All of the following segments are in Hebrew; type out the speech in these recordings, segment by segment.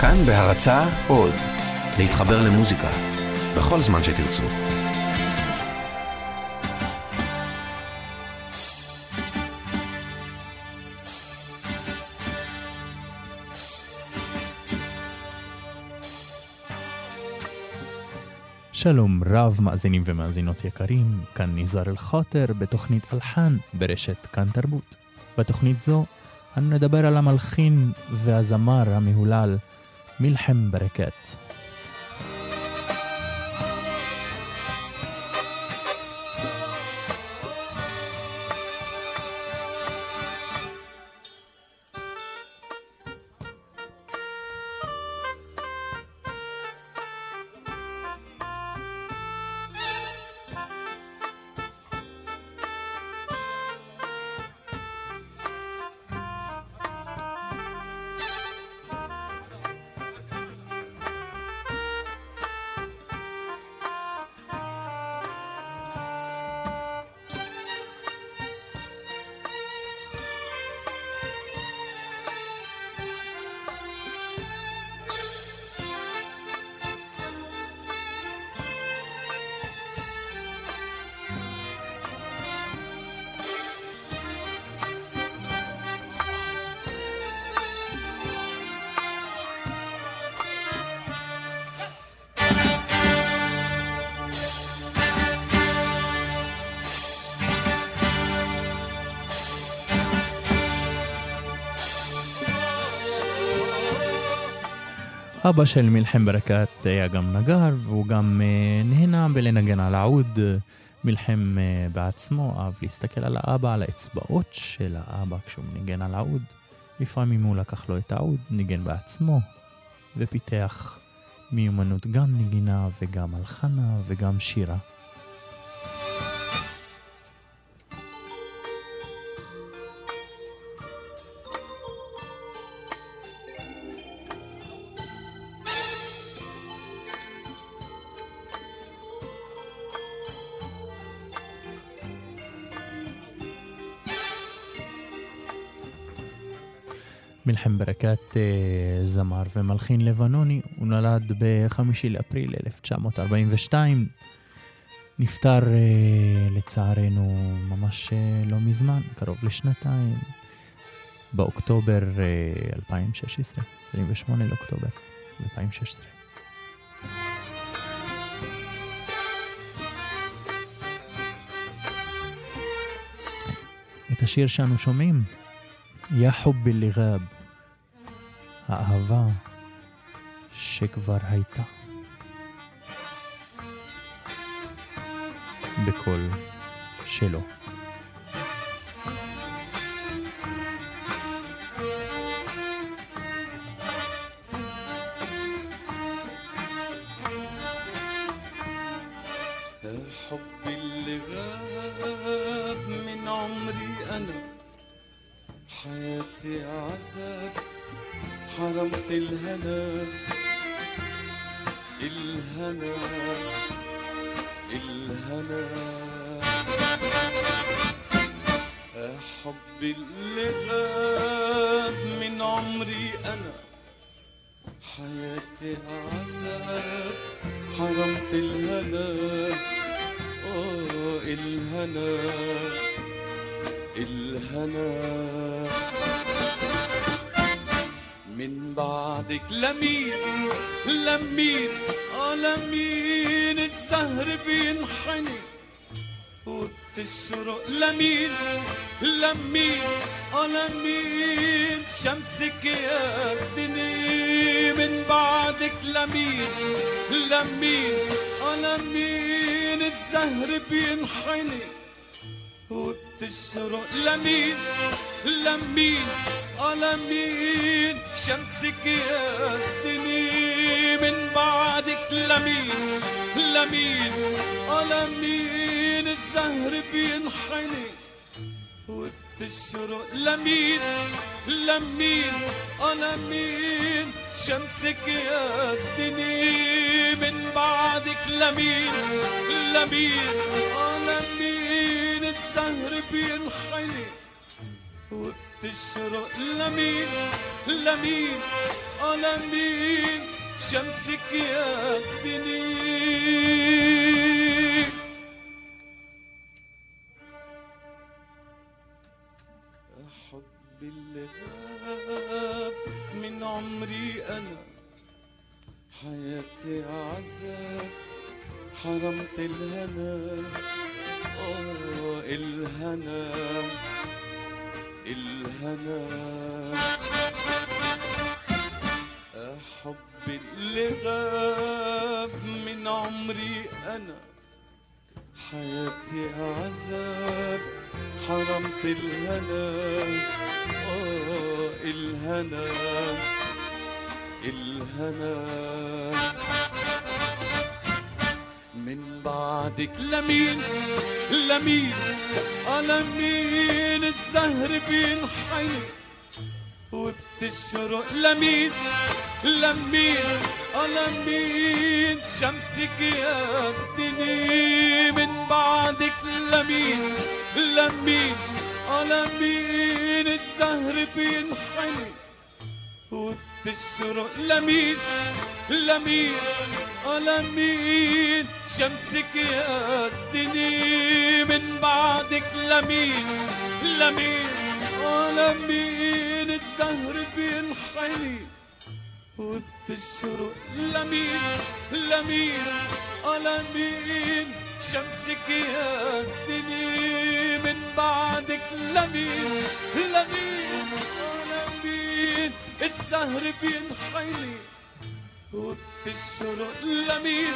כאן בהרצה עוד, להתחבר למוזיקה, בכל זמן שתרצו. שלום רב מאזינים ומאזינות יקרים, כאן ניזר אל-חוטר בתוכנית אלחן ברשת כאן תרבות. בתוכנית זו אנו נדבר על המלחין והזמר המהולל מלחם ברקת. אבא של מלחם ברקת היה גם נגר, והוא גם נהנה בלנגן על העוד. מלחם בעצמו אהב להסתכל על האבא, על האצבעות של האבא כשהוא ניגן על העוד. לפעמים הוא לקח לו את העוד, ניגן בעצמו, ופיתח מיומנות גם נגינה וגם הלחנה וגם שירה. מלחם ברקת אה, זמר ומלחין לבנוני, הוא נולד ב-5 לאפריל 1942, נפטר אה, לצערנו ממש אה, לא מזמן, קרוב לשנתיים, באוקטובר 2016, 28 לאוקטובר 2016. את השיר שאנו שומעים, יא חובי ליגאב, האהבה שכבר הייתה. בקול שלו. شمسك يا الدنيا من بعدك لمين؟ لمين؟ لمين الزهر بينحني وبتشرق لمين؟ لمين؟ لمين شمسك يا الدنيا من بعدك لمين؟ لمين؟ لمين الزهر بينحني وبتشرق لمين؟ لمين؟ آه لمين شمسك يا الدنيا من بعدك. لمين؟ لمين؟ آه لمين الزهر بينحني. وبتشرق لمين؟ لمين؟ آه لمين شمسك يا الدنيا غاب من عمري أنا حياتي عذاب حرمت الهنا. آه الهنا. الهنا. حب اللي غاب من عمري أنا حياتي عذاب حرمت الهنا آه الهنا الهنا. من بعدك لمين لمين؟ آه لمين الزهر بينحني؟ وبتشرق لمين لمين؟ آه لمين شمسك يا الدنيا من بعدك لمين؟ لمين؟ لمين الزهر بينحني؟ وبتشرق لمين؟ لمين؟ لمين شمسك يا الدنيا من بعدك لمين؟ لمين؟ لمين الزهر بينحني؟ وبتشرق لمين؟ لمين؟ لمين شمسك يا الدنيا من بعدك لمين لمين اه لمين الزهر بينحني وبتشرق لمين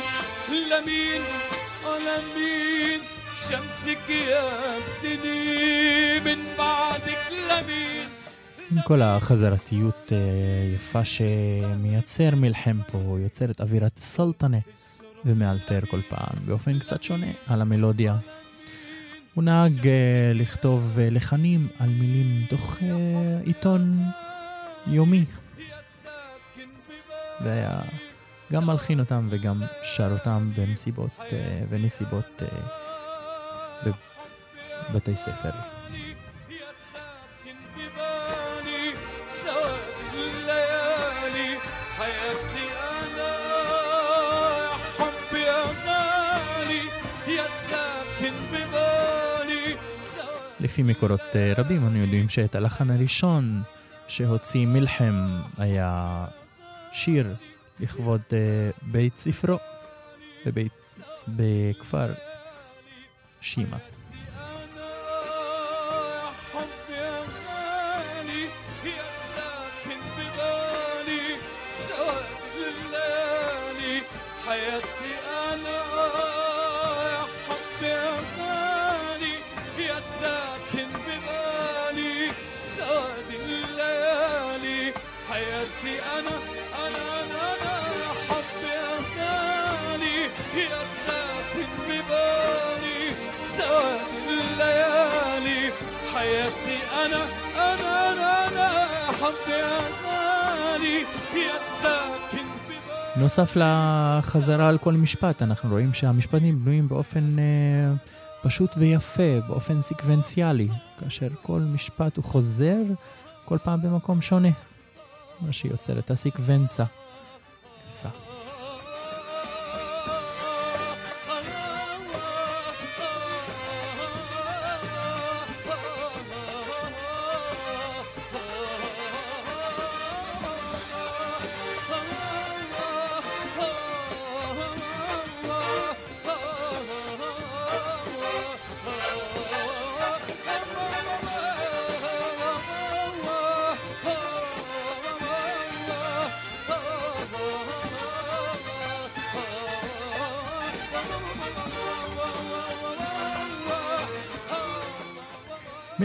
لمين اه لمين شمسك يا الدنيا من بعدك لمين עם כל החזרתיות אה, יפה שמייצר מלחם פה, יוצר את אווירת סלטנה ומאלתר כל פעם באופן קצת שונה על המלודיה. הוא נהג אה, לכתוב אה, לחנים על מילים מתוך אה, עיתון יומי, והיה גם מלחין אותם וגם שר אותם במסיבות אה, ונסיבות אה, בבתי ספר. לפי מקורות אה, רבים אנו יודעים שאת הלחן הראשון שהוציא מלחם היה שיר לכבוד אה, בית ספרו בבית, בכפר שימה. حياتي انا انا انا انا يا حبي يا غالي يا ساكن ببالي נוסף לחזרה על כל משפט, אנחנו רואים שהמשפטים בנויים באופן אה, פשוט ויפה, באופן סקוונציאלי, כאשר כל משפט הוא חוזר כל פעם במקום שונה, מה שיוצר את הסקוונצה.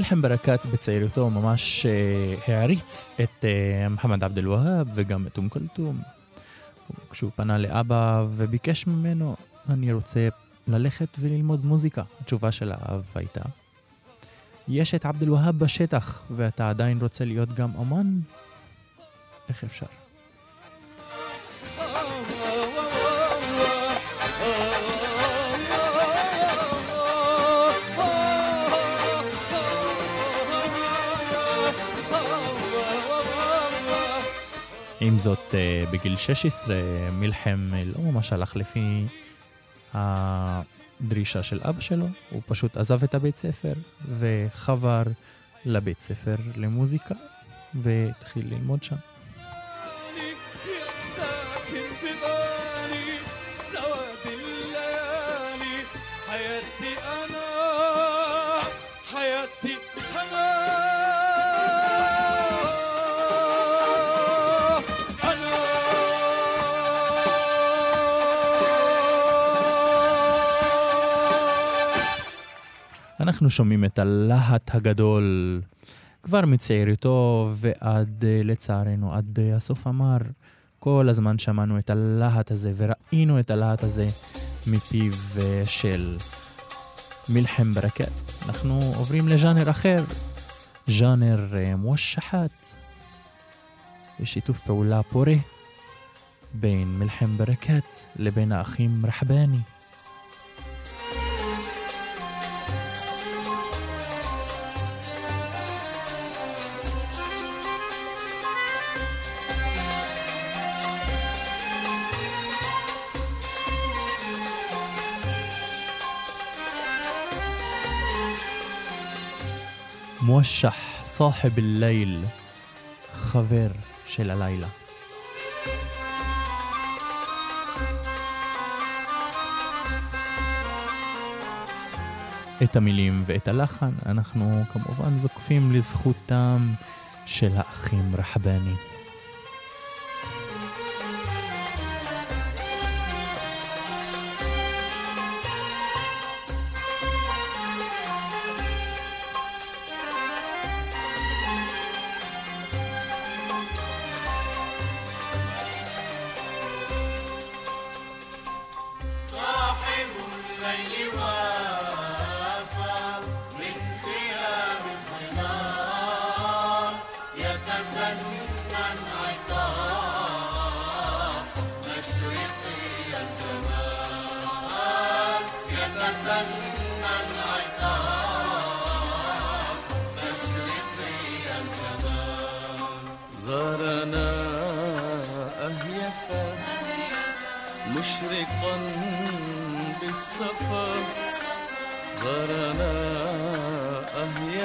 מלחם ברקת בצעירותו ממש אה, העריץ את אה, מוחמד עבד אל-והאב וגם את אום כולתום. כשהוא פנה לאבא וביקש ממנו, אני רוצה ללכת וללמוד מוזיקה. התשובה של האב הייתה, יש את עבד אל-והאב בשטח ואתה עדיין רוצה להיות גם אמן? איך אפשר? עם זאת, אה, בגיל 16 מלחם לא ממש הלך לפי הדרישה של אבא שלו, הוא פשוט עזב את הבית ספר וחבר לבית ספר למוזיקה והתחיל ללמוד שם. אנחנו שומעים את הלהט הגדול כבר מצעירותו ועד, אה, לצערנו, עד אה, הסוף המר. כל הזמן שמענו את הלהט הזה וראינו את הלהט הזה מפיו אה, של מלחם ברקת. אנחנו עוברים לז'אנר אחר, ז'אנר מושחת, בשיתוף פעולה פורה בין מלחם ברקת לבין האחים רחבני. موشح صاحب الليل خبر של הלילה. את המילים ואת הלחן אנחנו כמובן זוקפים לזכותם של האחים רחבני.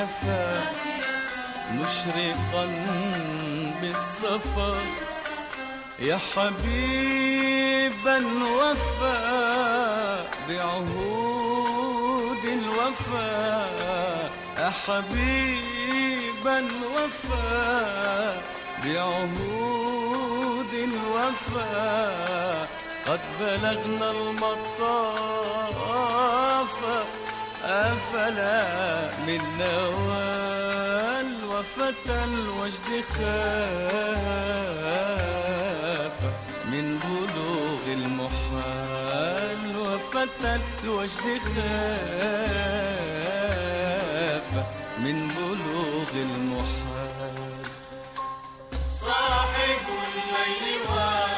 أهيفا مشرقا بالصفا. يا حبيبا وفى بعهود الوفا. يا حبيبا وفى بعهود الوفا. قد بلغنا المطاف أفلا من نوال وفتى الوجد خاف من بلوغ المحال وفتى الوجد خاف من بلوغ المحال. صاحب الليل وافى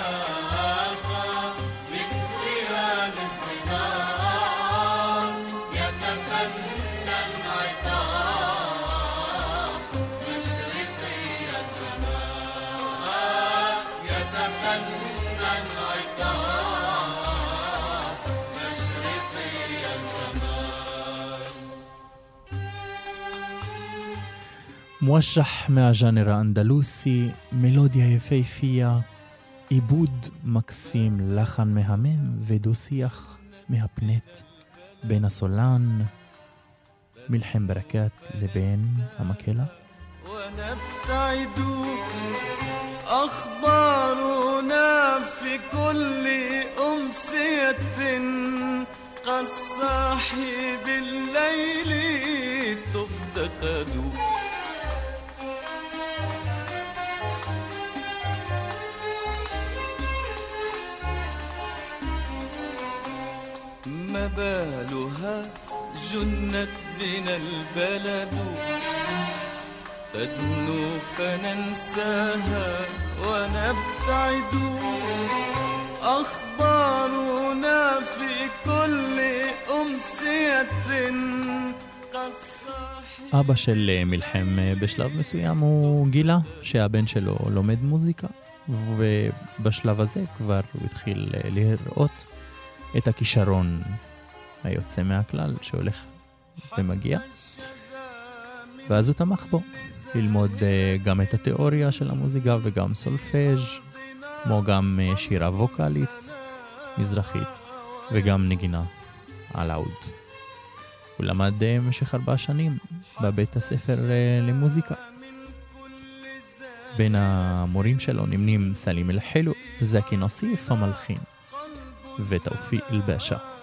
מושח מהז'אנר האנדלוסי, מלודיה יפהפייה, עיבוד מקסים, לחן מהמם ודו-שיח מהפנט בין הסולן, מלחם ברקת, לבין המקהלה. ونبتعد أخبارنا في كل أمسية كالصاحي بالليل تفتقد ما بالها جنت بنا البلد تدنو فننساها ونبتعد أخبارنا في كل أمسية كالصاحب אבא של אה, מלחם אה, בשלב מסוים הוא גילה שהבן שלו לומד מוזיקה, ובשלב הזה כבר הוא התחיל אה, לראות את הכישרון היוצא מהכלל שהולך ומגיע, ואז הוא תמך בו, ללמוד uh, גם את התיאוריה של המוזיקה וגם סולפז', כמו גם uh, שירה ווקאלית מזרחית וגם נגינה על העוד. הוא למד uh, במשך ארבע שנים בבית הספר למוזיקה. בין המורים שלו נמנים סלים אל-חילו, זקי נוסיף המלחין ותאופיק אל-באשה.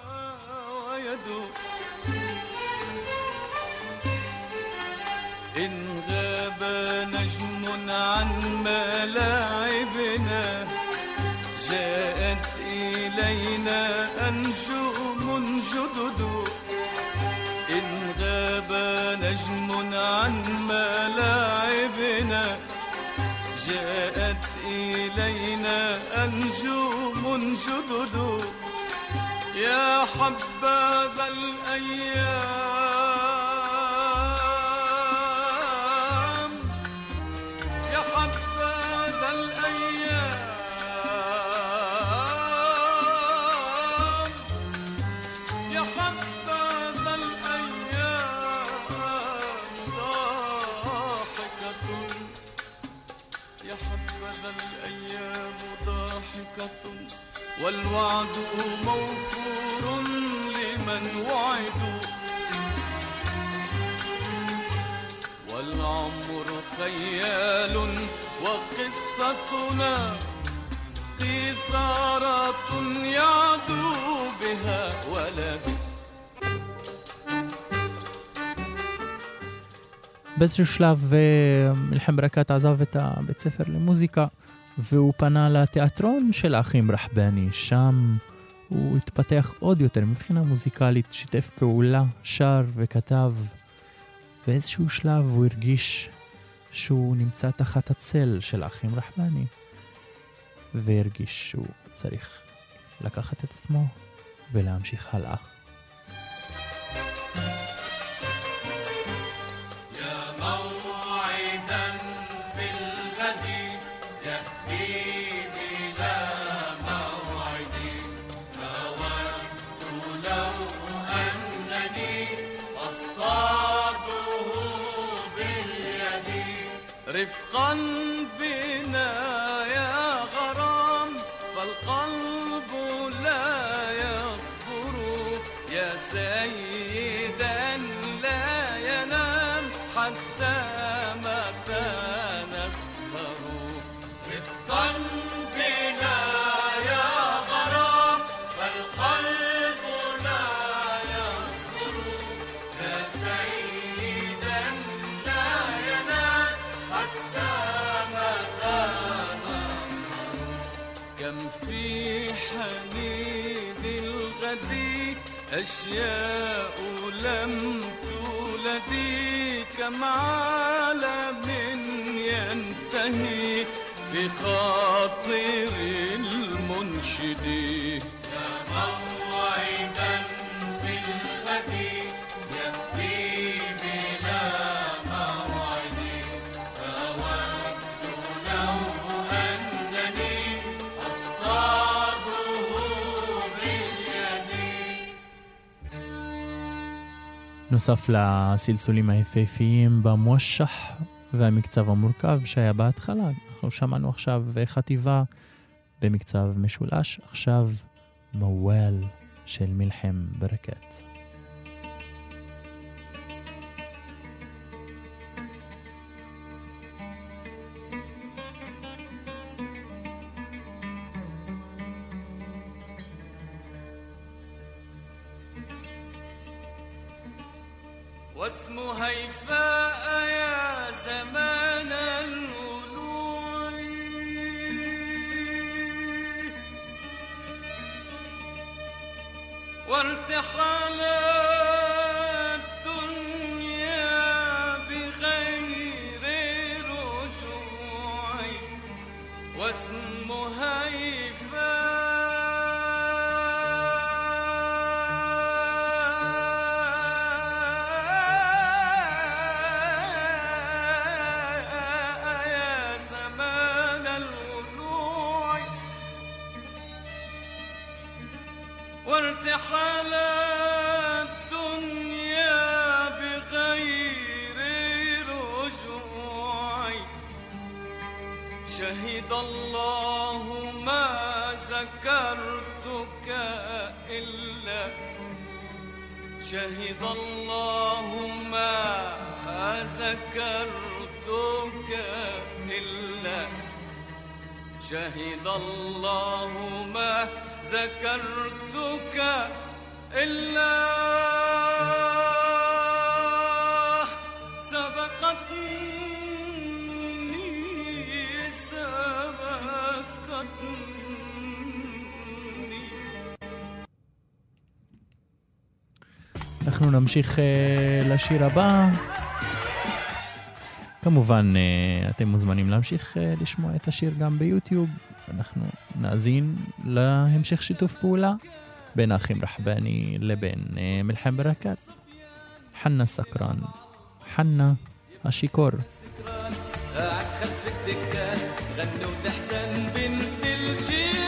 جاءت إلينا أنجوم جدد. يا حبذا الأيام. والوعد موفور لمن وعدوا والعمر خيال وقصتنا قيثارة يعدو بها ولد באיזשהו שלב אה, מלחם ברקת עזב את הבית ספר למוזיקה והוא פנה לתיאטרון של האחים רחבני. שם הוא התפתח עוד יותר מבחינה מוזיקלית, שיתף פעולה, שר וכתב. באיזשהו שלב הוא הרגיש שהוא נמצא תחת הצל של האחים רחבני, והרגיש שהוא צריך לקחת את עצמו ולהמשיך הלאה. أشياء لم تولد كم عالم ينتهي في خاطر المنشد. يا موعدا في الغد. נוסף לסלסולים היפהפיים במושך והמקצב המורכב שהיה בהתחלה. אנחנו שמענו עכשיו חטיבה במקצב משולש, עכשיו מוואל של מלחם ברקת. נמשיך אה, לשיר הבא. כמובן, אה, אתם מוזמנים להמשיך אה, לשמוע את השיר גם ביוטיוב. אנחנו נאזין להמשך שיתוף פעולה בין האחים רחבני לבין אה, מלחם ברקת. חנה סקרן, חנה השיכור. قاعد خلف الدكان غني وتحزن بنت الجيران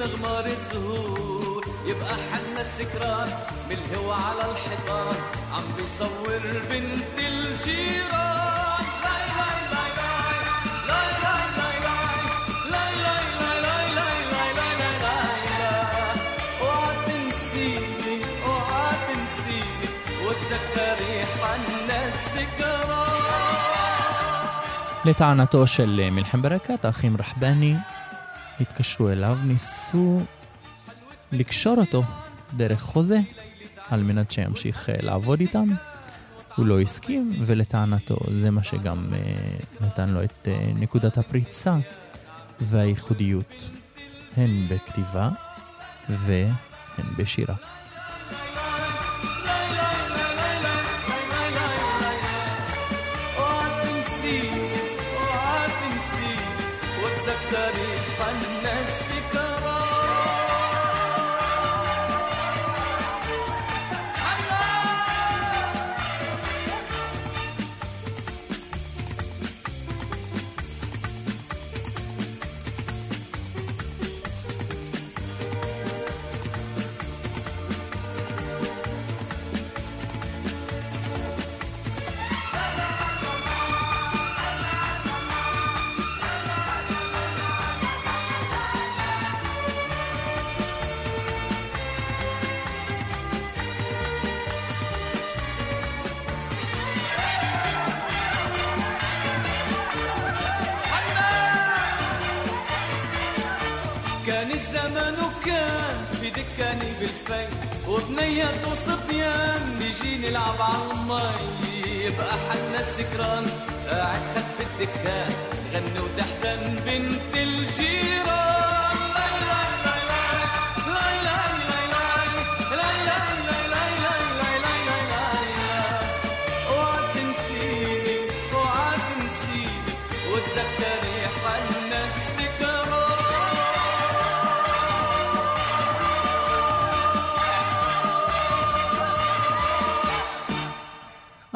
حاملين غمار الزهور يبقى حنا السكران بالهوا على الحيطان عم بيصور بنت الجيران لاي لاي لاي لاي لاي لاي لاي لاي لاي لاي لاي لاي لاي لاي لاي لاي لاي اوعى تنسيني اوعى تنسيني وتذكري حنا السكران לטענתו של אה, מלחם ברקת, האחים רחבני התקשרו אליו, ניסו לקשור אותו דרך חוזה על מנת שימשיך אה, לעבוד איתם. הוא לא הסכים, ולטענתו זה מה שגם אה, נתן לו את אה, נקודת הפריצה והייחודיות, הן בכתיבה והן בשירה. كان الزمن وكان في دكاني بالفي وبنية وصبيان نجي نلعب عالمي يبقى حنا سكران قاعد خد في الدكان. غنوا تحزن بنت الجيران.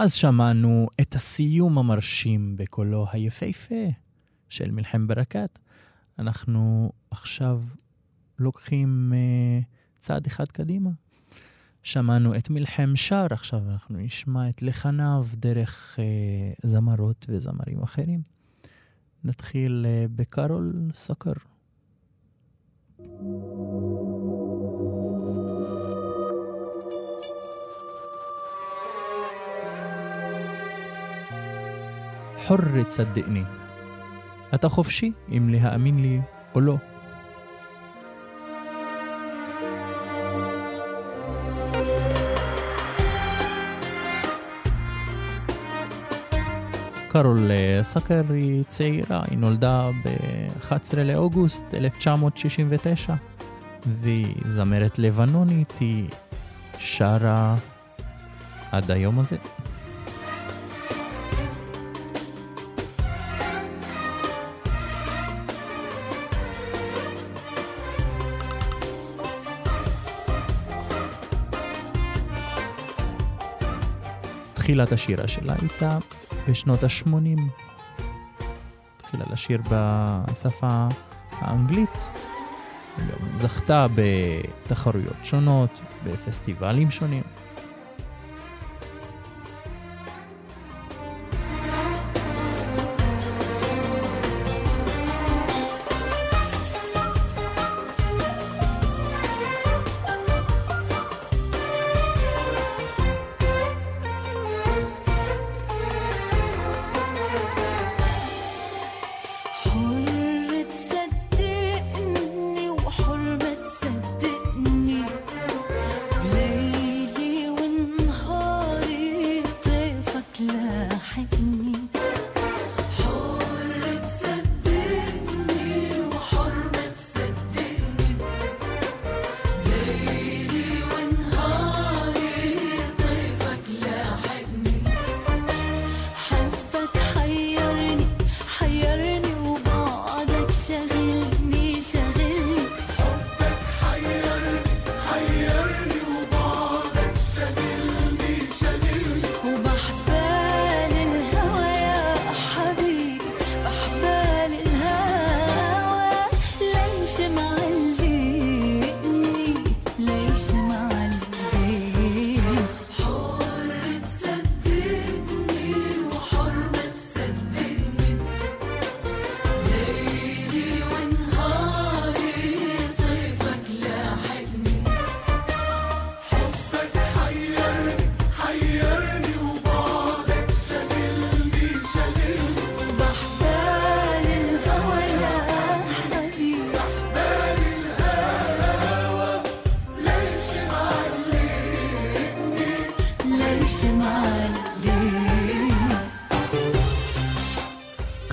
אז שמענו את הסיום המרשים בקולו היפהפה של מלחם ברקת. אנחנו עכשיו לוקחים uh, צעד אחד קדימה. שמענו את מלחם שר, עכשיו אנחנו נשמע את לחניו דרך uh, זמרות וזמרים אחרים. נתחיל uh, בקרול סקר. حر تصدقني أتخفشي إم لها أمين لي أو لا קרול סאקר היא צעירה, היא נולדה ב-11 לאוגוסט 1969 והיא זמרת לבנונית, היא שרה עד היום הזה. תחילת השירה שלה הייתה בשנות ה-80. התחילה לשיר בשפה האנגלית. היא גם זכתה בתחרויות שונות, בפסטיבלים שונים.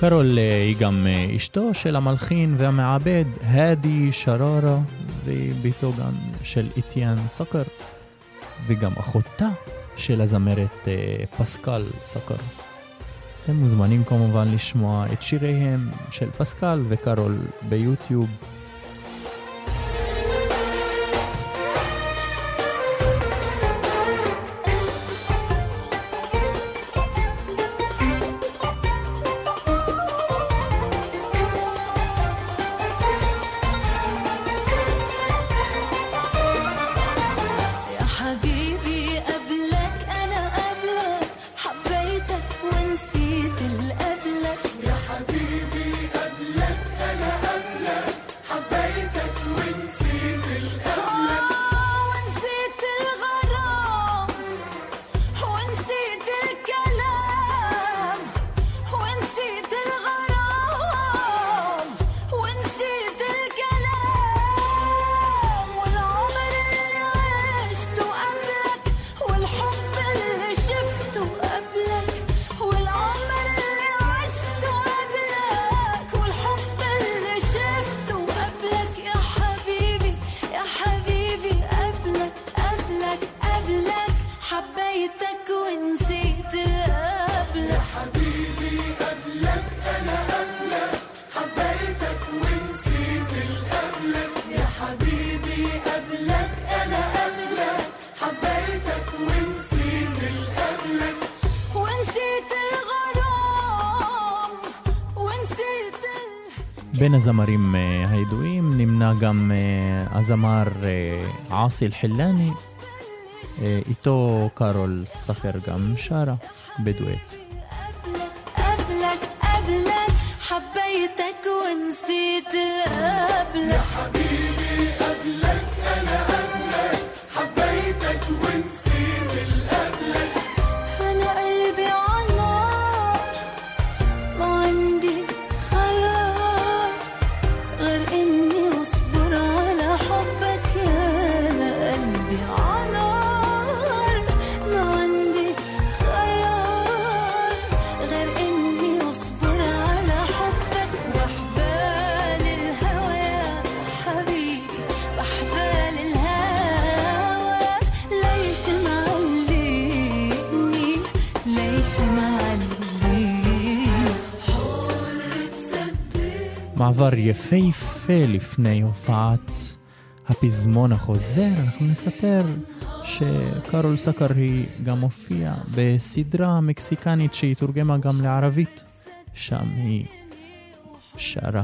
קרול אה, היא גם אה, אשתו של המלחין והמעבד האדי שררה, וביתו גם של איטיאן סקר, וגם אחותה של הזמרת אה, פסקל סקר. אתם מוזמנים כמובן לשמוע את שיריהם של פסקל וקרול ביוטיוב. زمار آه، عاصي الحلاني آه، إيتو كارول صخر قمشارة بدويت. قبلك قبلك حبيتك ونسيت القبلك يا حبيبي قبلك יפהפה לפני הופעת הפזמון החוזר, אנחנו נספר שקרול סקרי גם הופיעה בסדרה מקסיקנית שהיא תורגמה גם לערבית, שם היא שרה.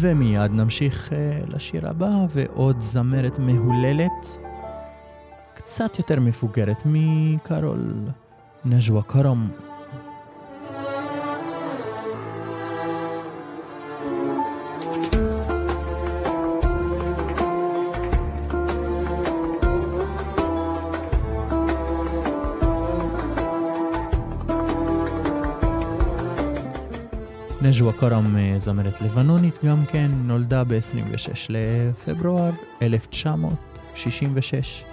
ומיד נמשיך אה, לשיר הבא, ועוד זמרת מהוללת, קצת יותר מפוגרת מקרול נג'ווה כרם. נג'ווה כרם אה, זמרת לבנונית גם כן, נולדה ב-26 לפברואר 1966.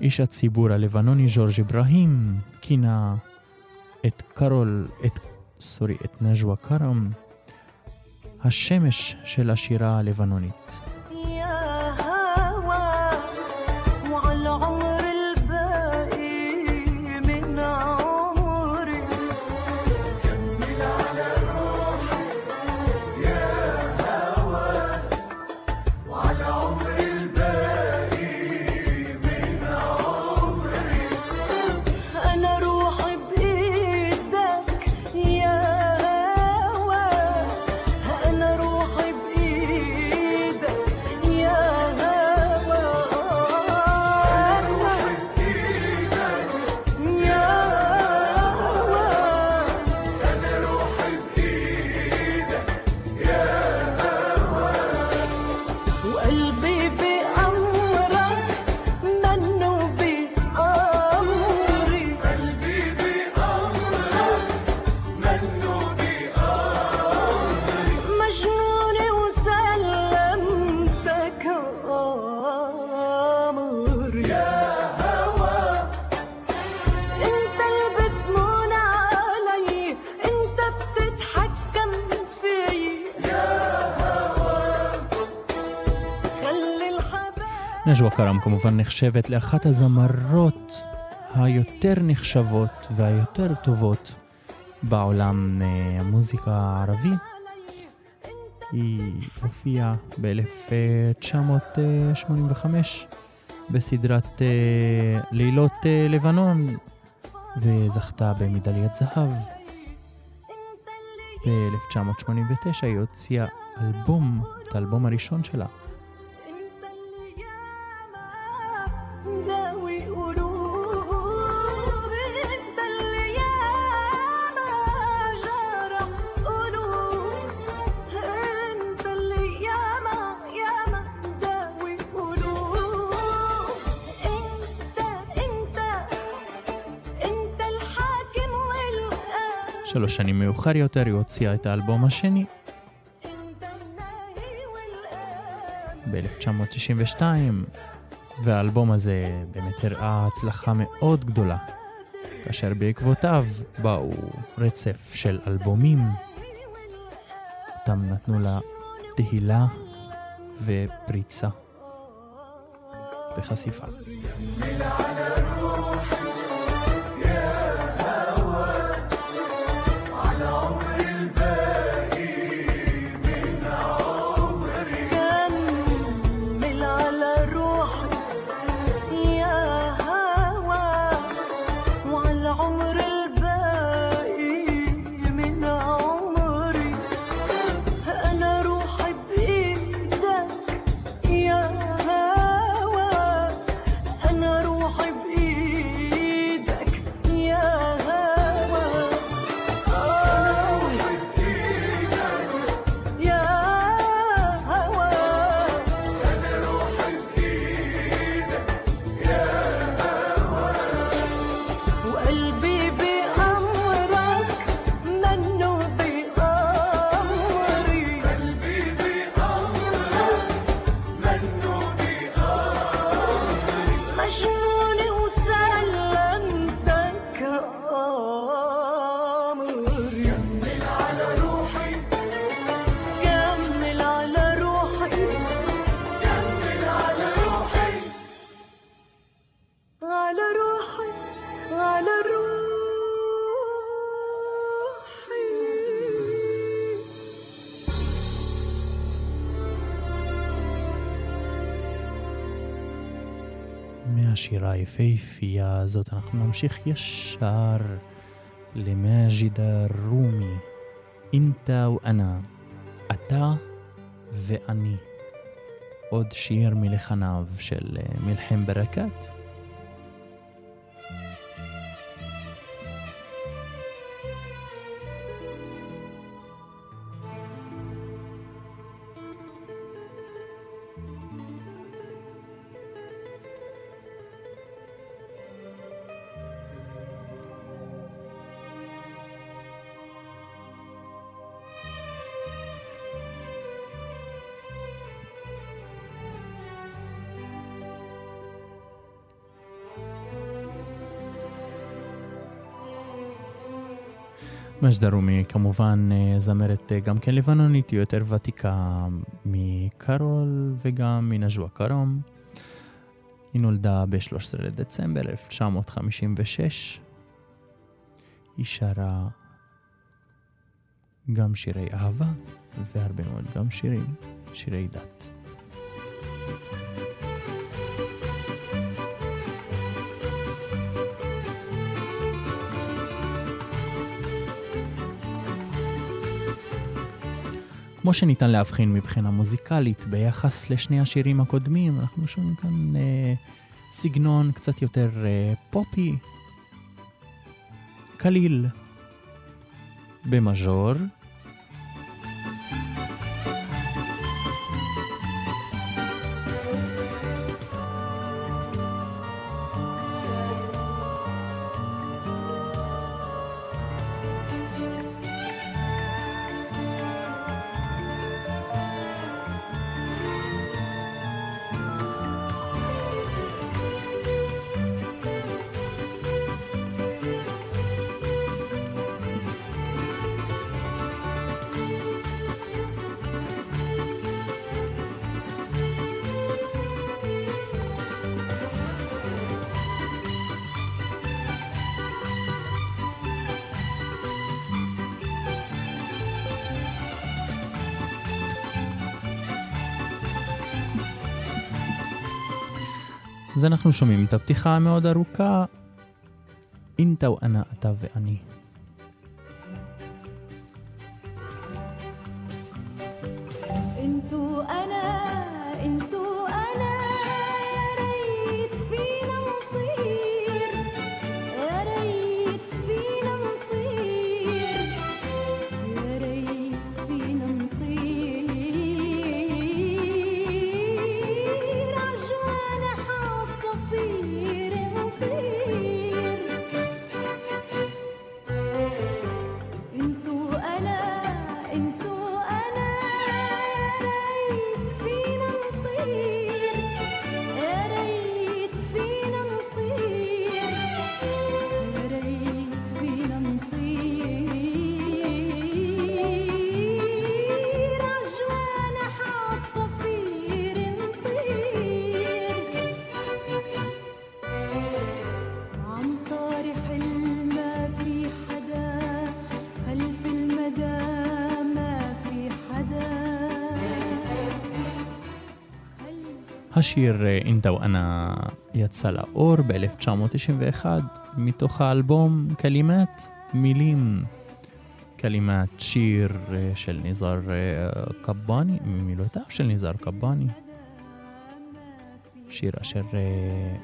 איש הציבור הלבנוני ג'ורג' אברהים כינה את קרול, את, סורי, את נג'ווה כרם, השמש של השירה הלבנונית. כרם כמובן נחשבת לאחת הזמרות היותר נחשבות והיותר טובות בעולם אה, המוזיקה הערבי. היא הופיעה ב-1985 בסדרת אה, לילות אה, לבנון וזכתה במדליית זהב. ב-1989 היא הוציאה אלבום, את האלבום הראשון שלה, שנים מאוחר יותר היא הוציאה את האלבום השני. ב-1992, והאלבום הזה באמת הראה הצלחה מאוד גדולה, כאשר בעקבותיו באו רצף של אלבומים, אותם נתנו לה תהילה ופריצה וחשיפה. מהשירה היפהפייה הזאת אנחנו נמשיך ישר למאג'ד רומי, אינתה ואנה, אתה ואני. עוד שיר מלחניו של אה, מלחם ברקת. מג'דה רומי כמובן אה, זמרת אה, גם כן לבנונית, היא יותר ותיקה מקרול וגם מנג'ווה כרום. היא נולדה ב-13 לדצמבר 1956. היא שרה גם שירי אהבה והרבה מאוד גם שירים, שירי דת. כמו שניתן להבחין מבחינה מוזיקלית ביחס לשני השירים הקודמים, אנחנו שומעים כאן אה, סגנון קצת יותר אה, פופי, קליל, במז'ור. אז אנחנו שומעים את הפתיחה המאוד ארוכה, אינתה ואנה, אתה ואני. השיר אה, אינתה ואנה יצא לאור ב-1991 מתוך האלבום קלימת מילים. קלימת שיר אה, של ניזאר אה, קבאני, ממילותיו של ניזאר קבאני. שיר אשר אה,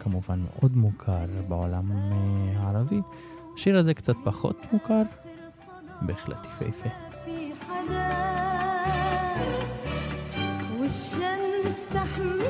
כמובן מאוד מוכר בעולם הערבי. השיר הזה קצת פחות מוכר, בהחלט יפהפה. استحمل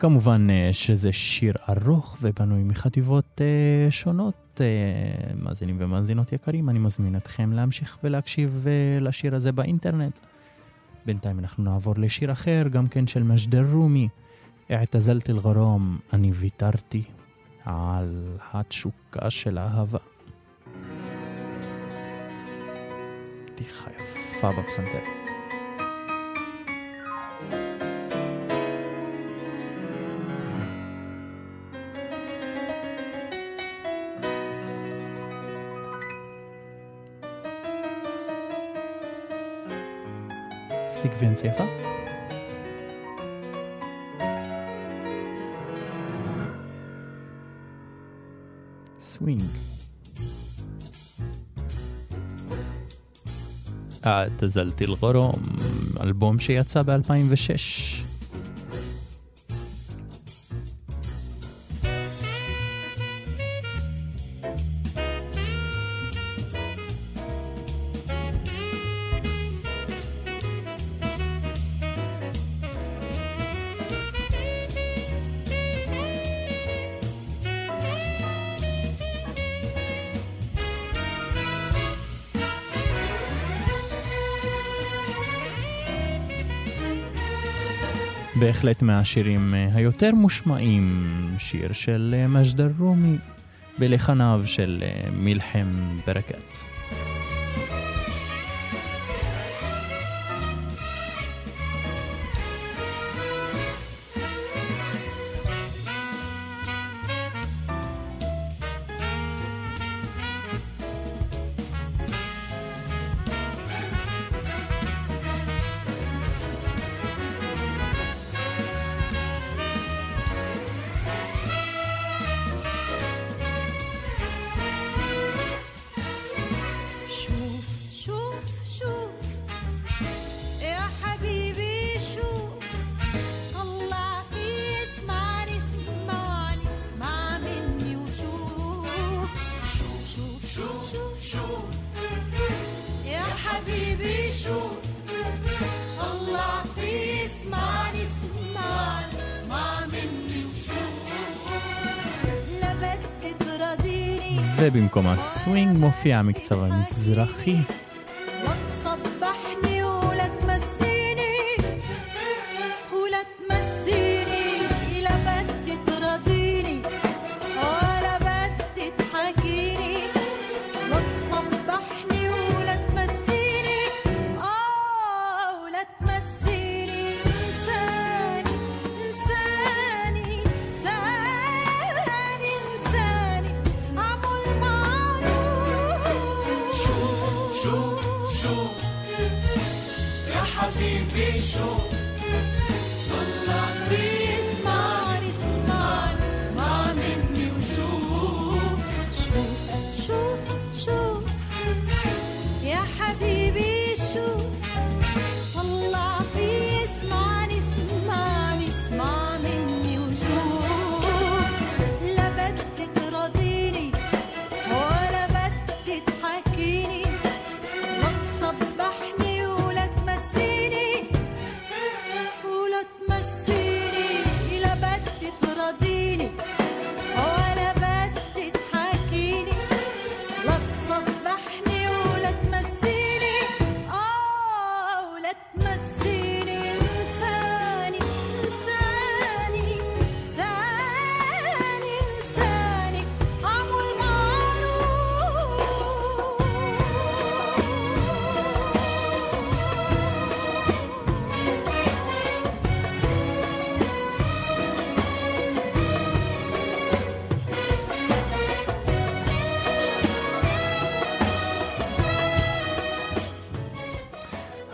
כמובן אה, שזה שיר ארוך ובנוי מחטיבות אה, שונות. אה, מאזינים ומאזינות יקרים, אני מזמין אתכם להמשיך ולהקשיב לשיר הזה באינטרנט. בינתיים אנחנו נעבור לשיר אחר, גם כן של משדר רומי. אעתזלת אל-גרום, אני ויתרתי על התשוקה של אהבה. פתיחה יפה בפסנתר. סקוונס יפה. סווינג. اعتزلت الغرام, אלבום שיצא ב-2006. בהחלט מהשירים אה, היותר מושמעים, שיר של אה, מג'דר רומי, בלחניו של אה, מלחם ברקת. הסווינג מופיע המקצב המזרחי,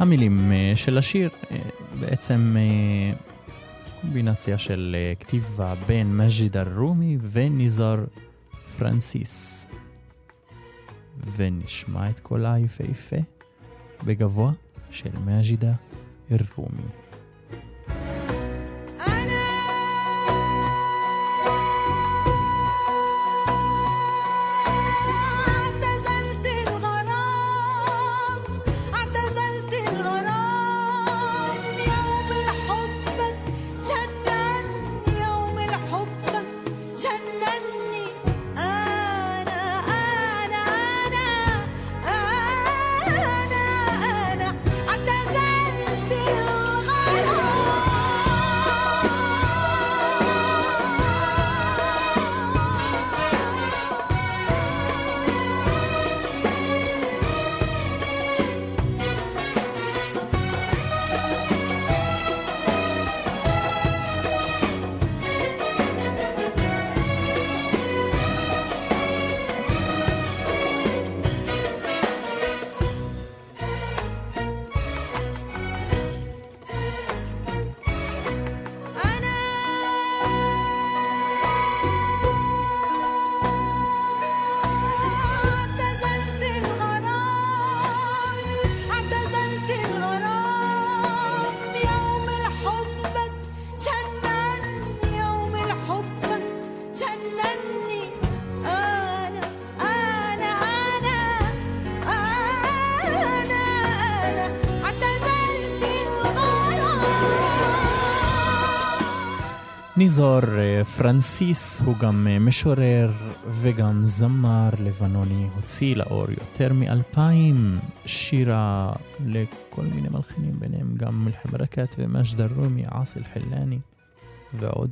המילים אה, של השיר אה, בעצם אה, קומבינציה של כתיבה בין מג'יד א-רומי וניזר פרנסיס. ונשמע את קולה היפהפה בגבוה של מג'ידה א-רומי. ניזור אה, פרנסיס הוא גם אה, משורר וגם זמר לבנוני, הוציא לאור יותר מאלפיים שירה לכל מיני מלחינים, ביניהם גם מלחם רקת ומג'ד אל-רומי, עאסי אל-חלאני ועוד.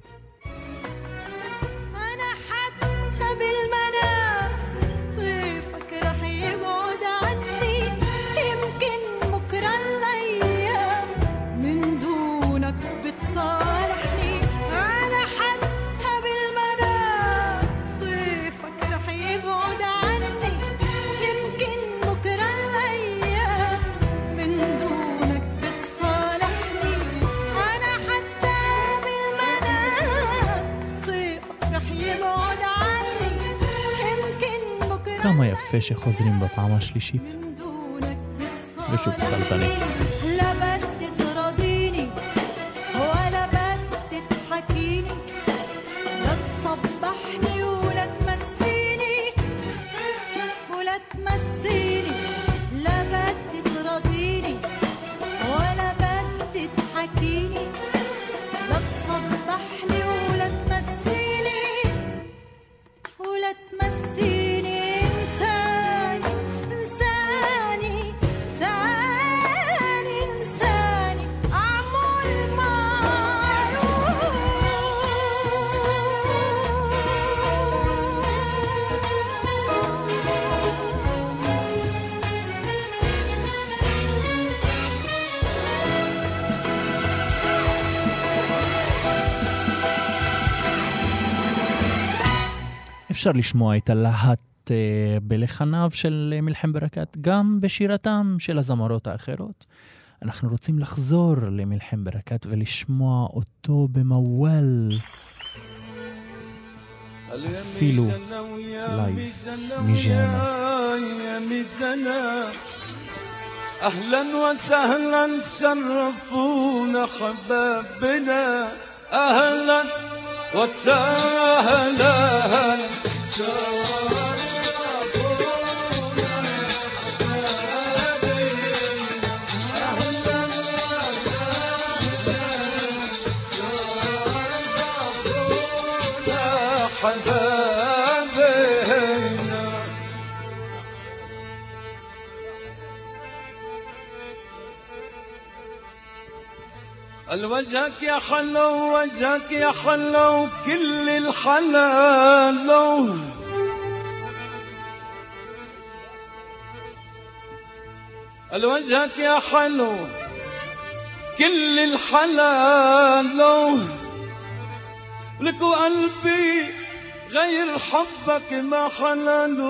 כמה יפה שחוזרים בפעם השלישית. ושוב סלטני. אפשר לשמוע את הלהט אה, בלחניו של אה, מלחם ברקת, גם בשירתם של הזמרות האחרות. אנחנו רוצים לחזור למלחם ברקת ולשמוע אותו במוואל. אפילו לייב מג'אנה. يا ميزانا اهلا وسهلا شرفونا حبابنا اهلا وسهلا Show. الوجهك يا حلو وجهك يا حلو كل الحلال الوجهك يا حلو كل الحلال لك قلبي غير حبك ما حلال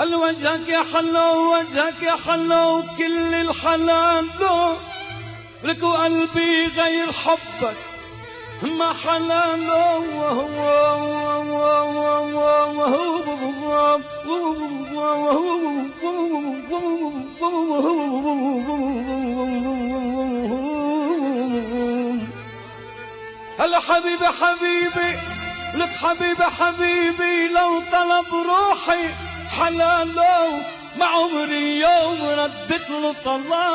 الوجهك يا حلو وجهك يا حلو كل الحلال لك قلبي غير حبك ما حلال هلا حبيبي حبيبي لك حبيبي حبيبي لو طلب روحي حلاله ما عمري يوم ردت له طلاق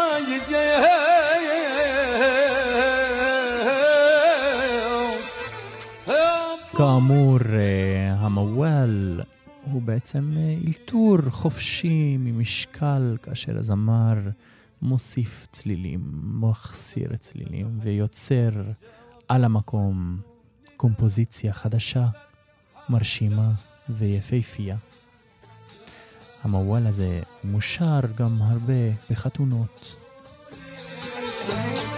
כאמור, אה, המוואל הוא בעצם אה, אלתור חופשי ממשקל, כאשר הזמר מוסיף צלילים, מחסיר צלילים ויוצר על המקום קומפוזיציה חדשה, מרשימה ויפהפייה. המוואל הזה מושר גם הרבה בחתונות. תוקסים.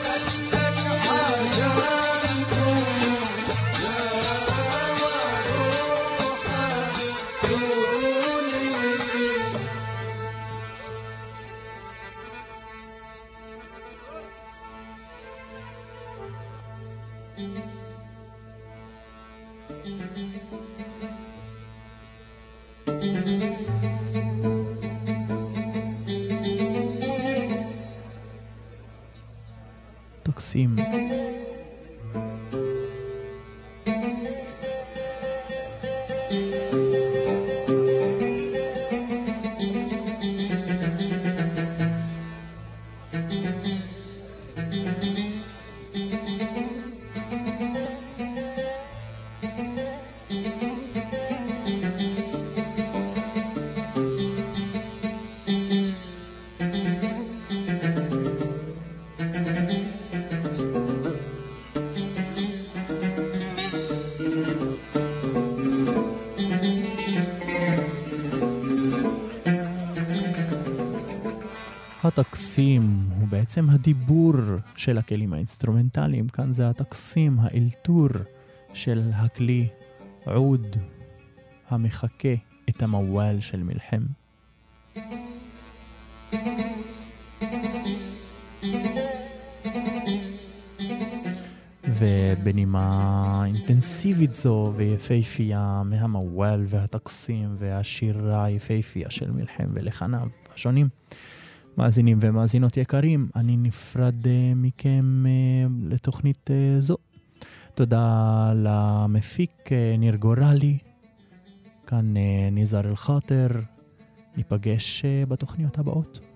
התקסים הוא בעצם הדיבור של הכלים האינסטרומנטליים, כאן זה התקסים, האלתור של כלי העוד המחקה את המוואל של מלחם. ובנימה אינטנסיבית זו ויפהפייה מהמוואל והתקסים והשירה היפהפייה של מלחם ולחניו השונים. מאזינים ומאזינות יקרים, אני נפרד אה, מכם אה, לתוכנית אה, זו. תודה למפיק ניר גורלי, כאן ניזר אל-חאטר, ניפגש בתוכניות הבאות.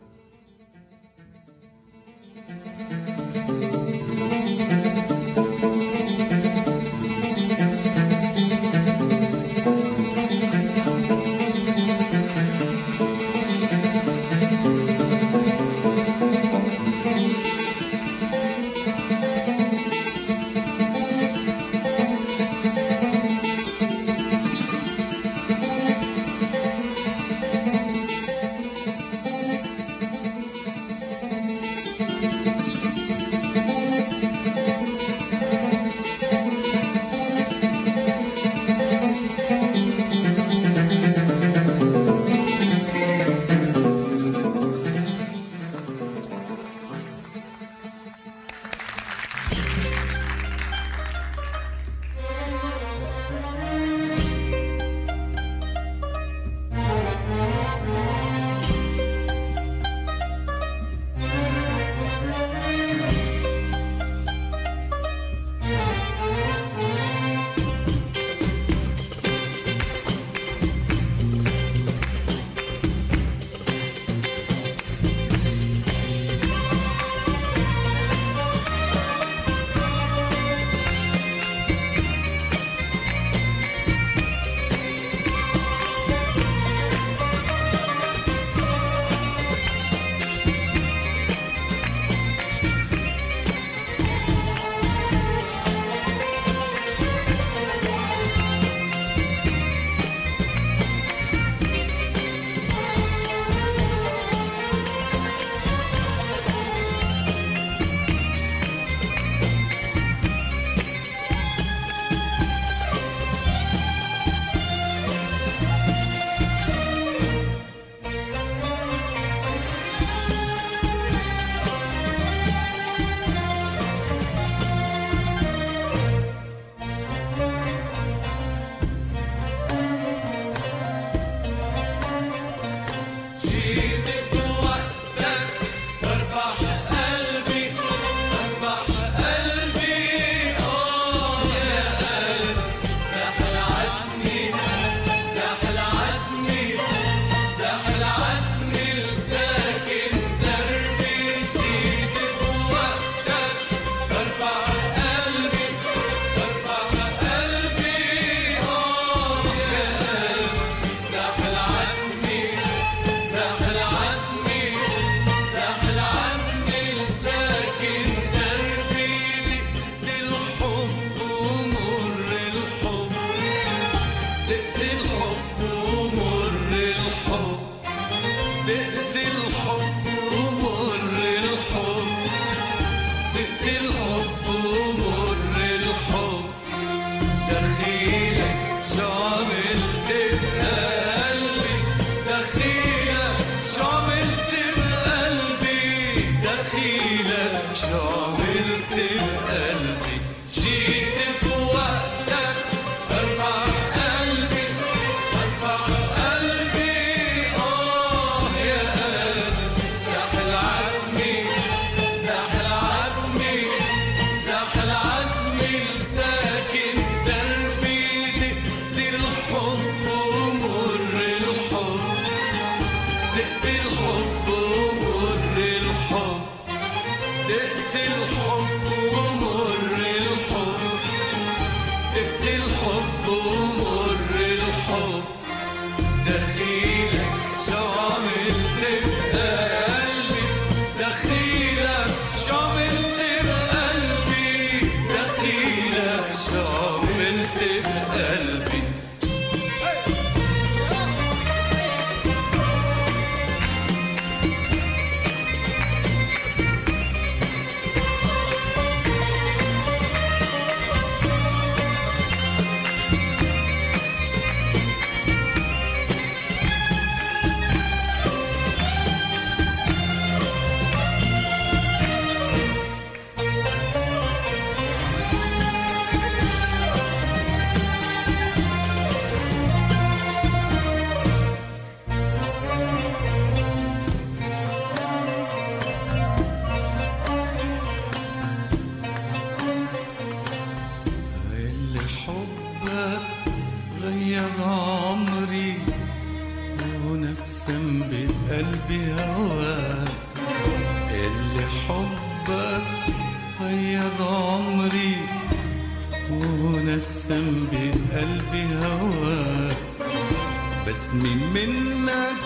بسمي منك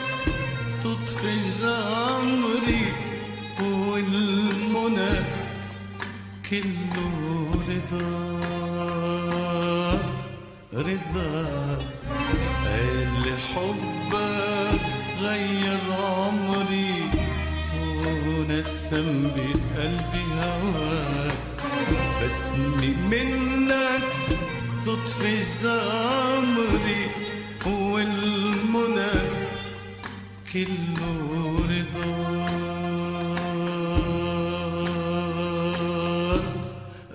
تطفي جمري والمنى كله رضا رضا. قال حبك غير عمري ونسم بقلبي هواك بسمي منك تطفي جمري كله رضا.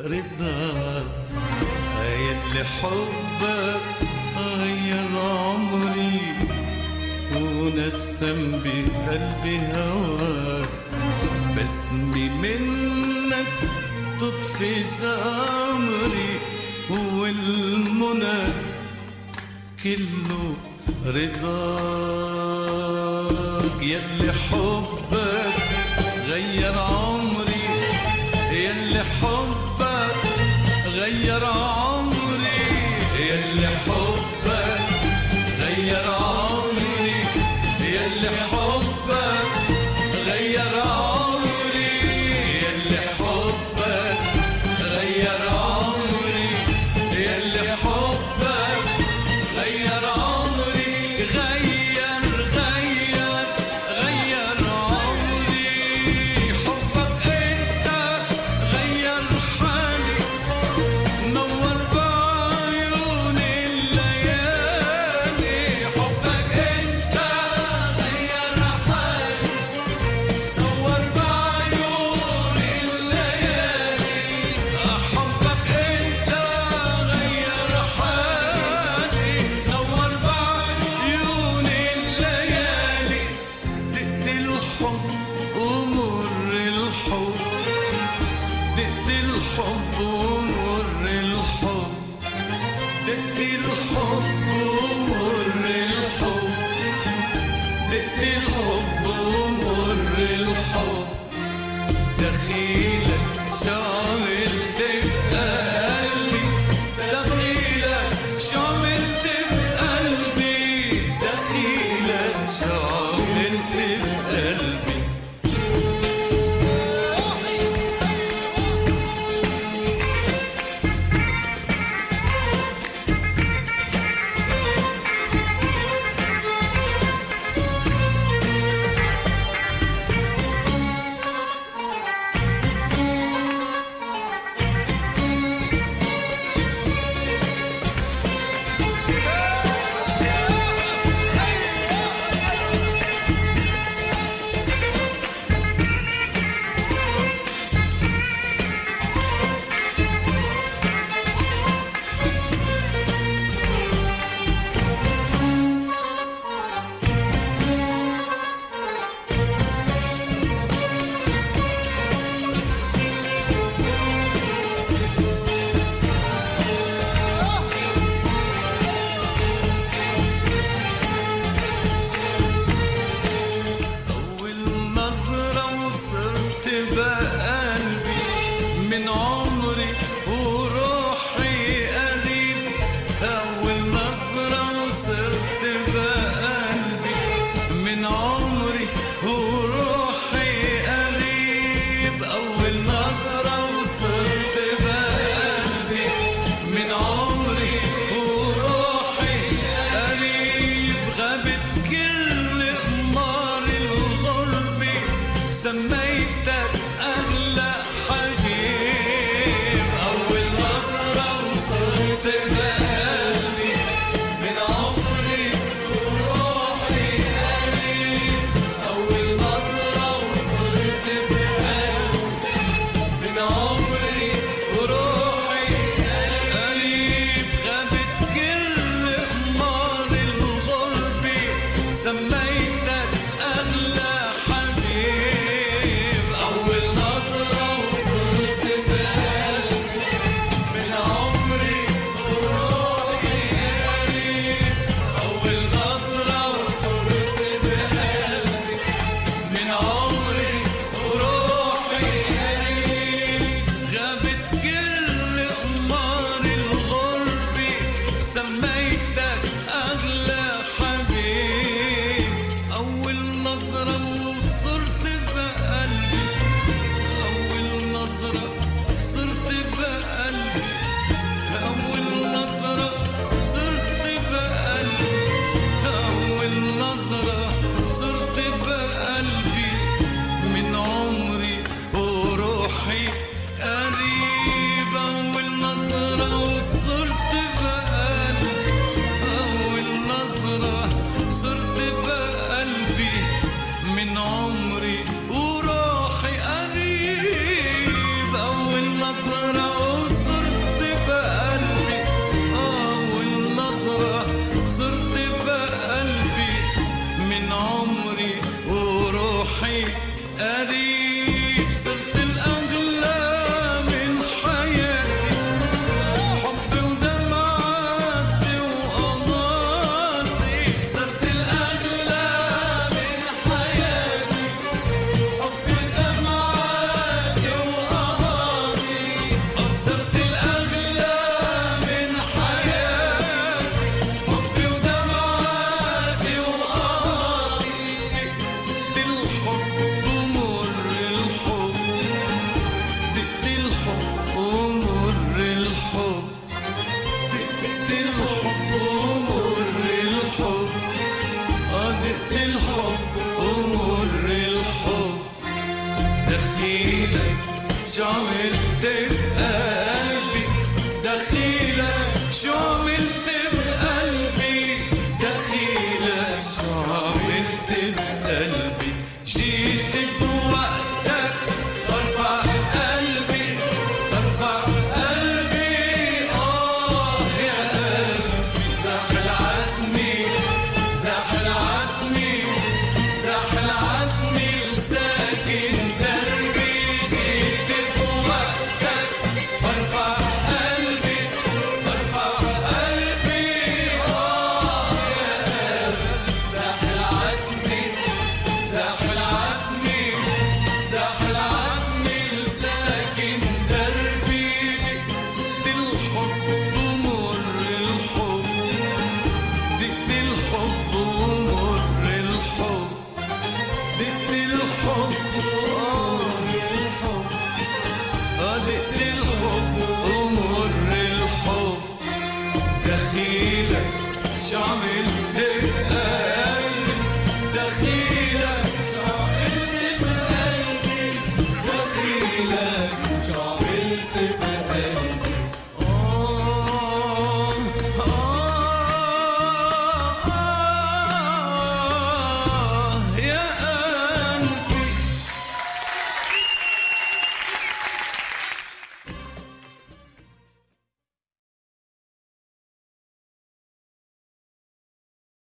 رضا. حبك غير عمري ونسم بقلبي هواك منك تطفي والمنى رضاك يلي حب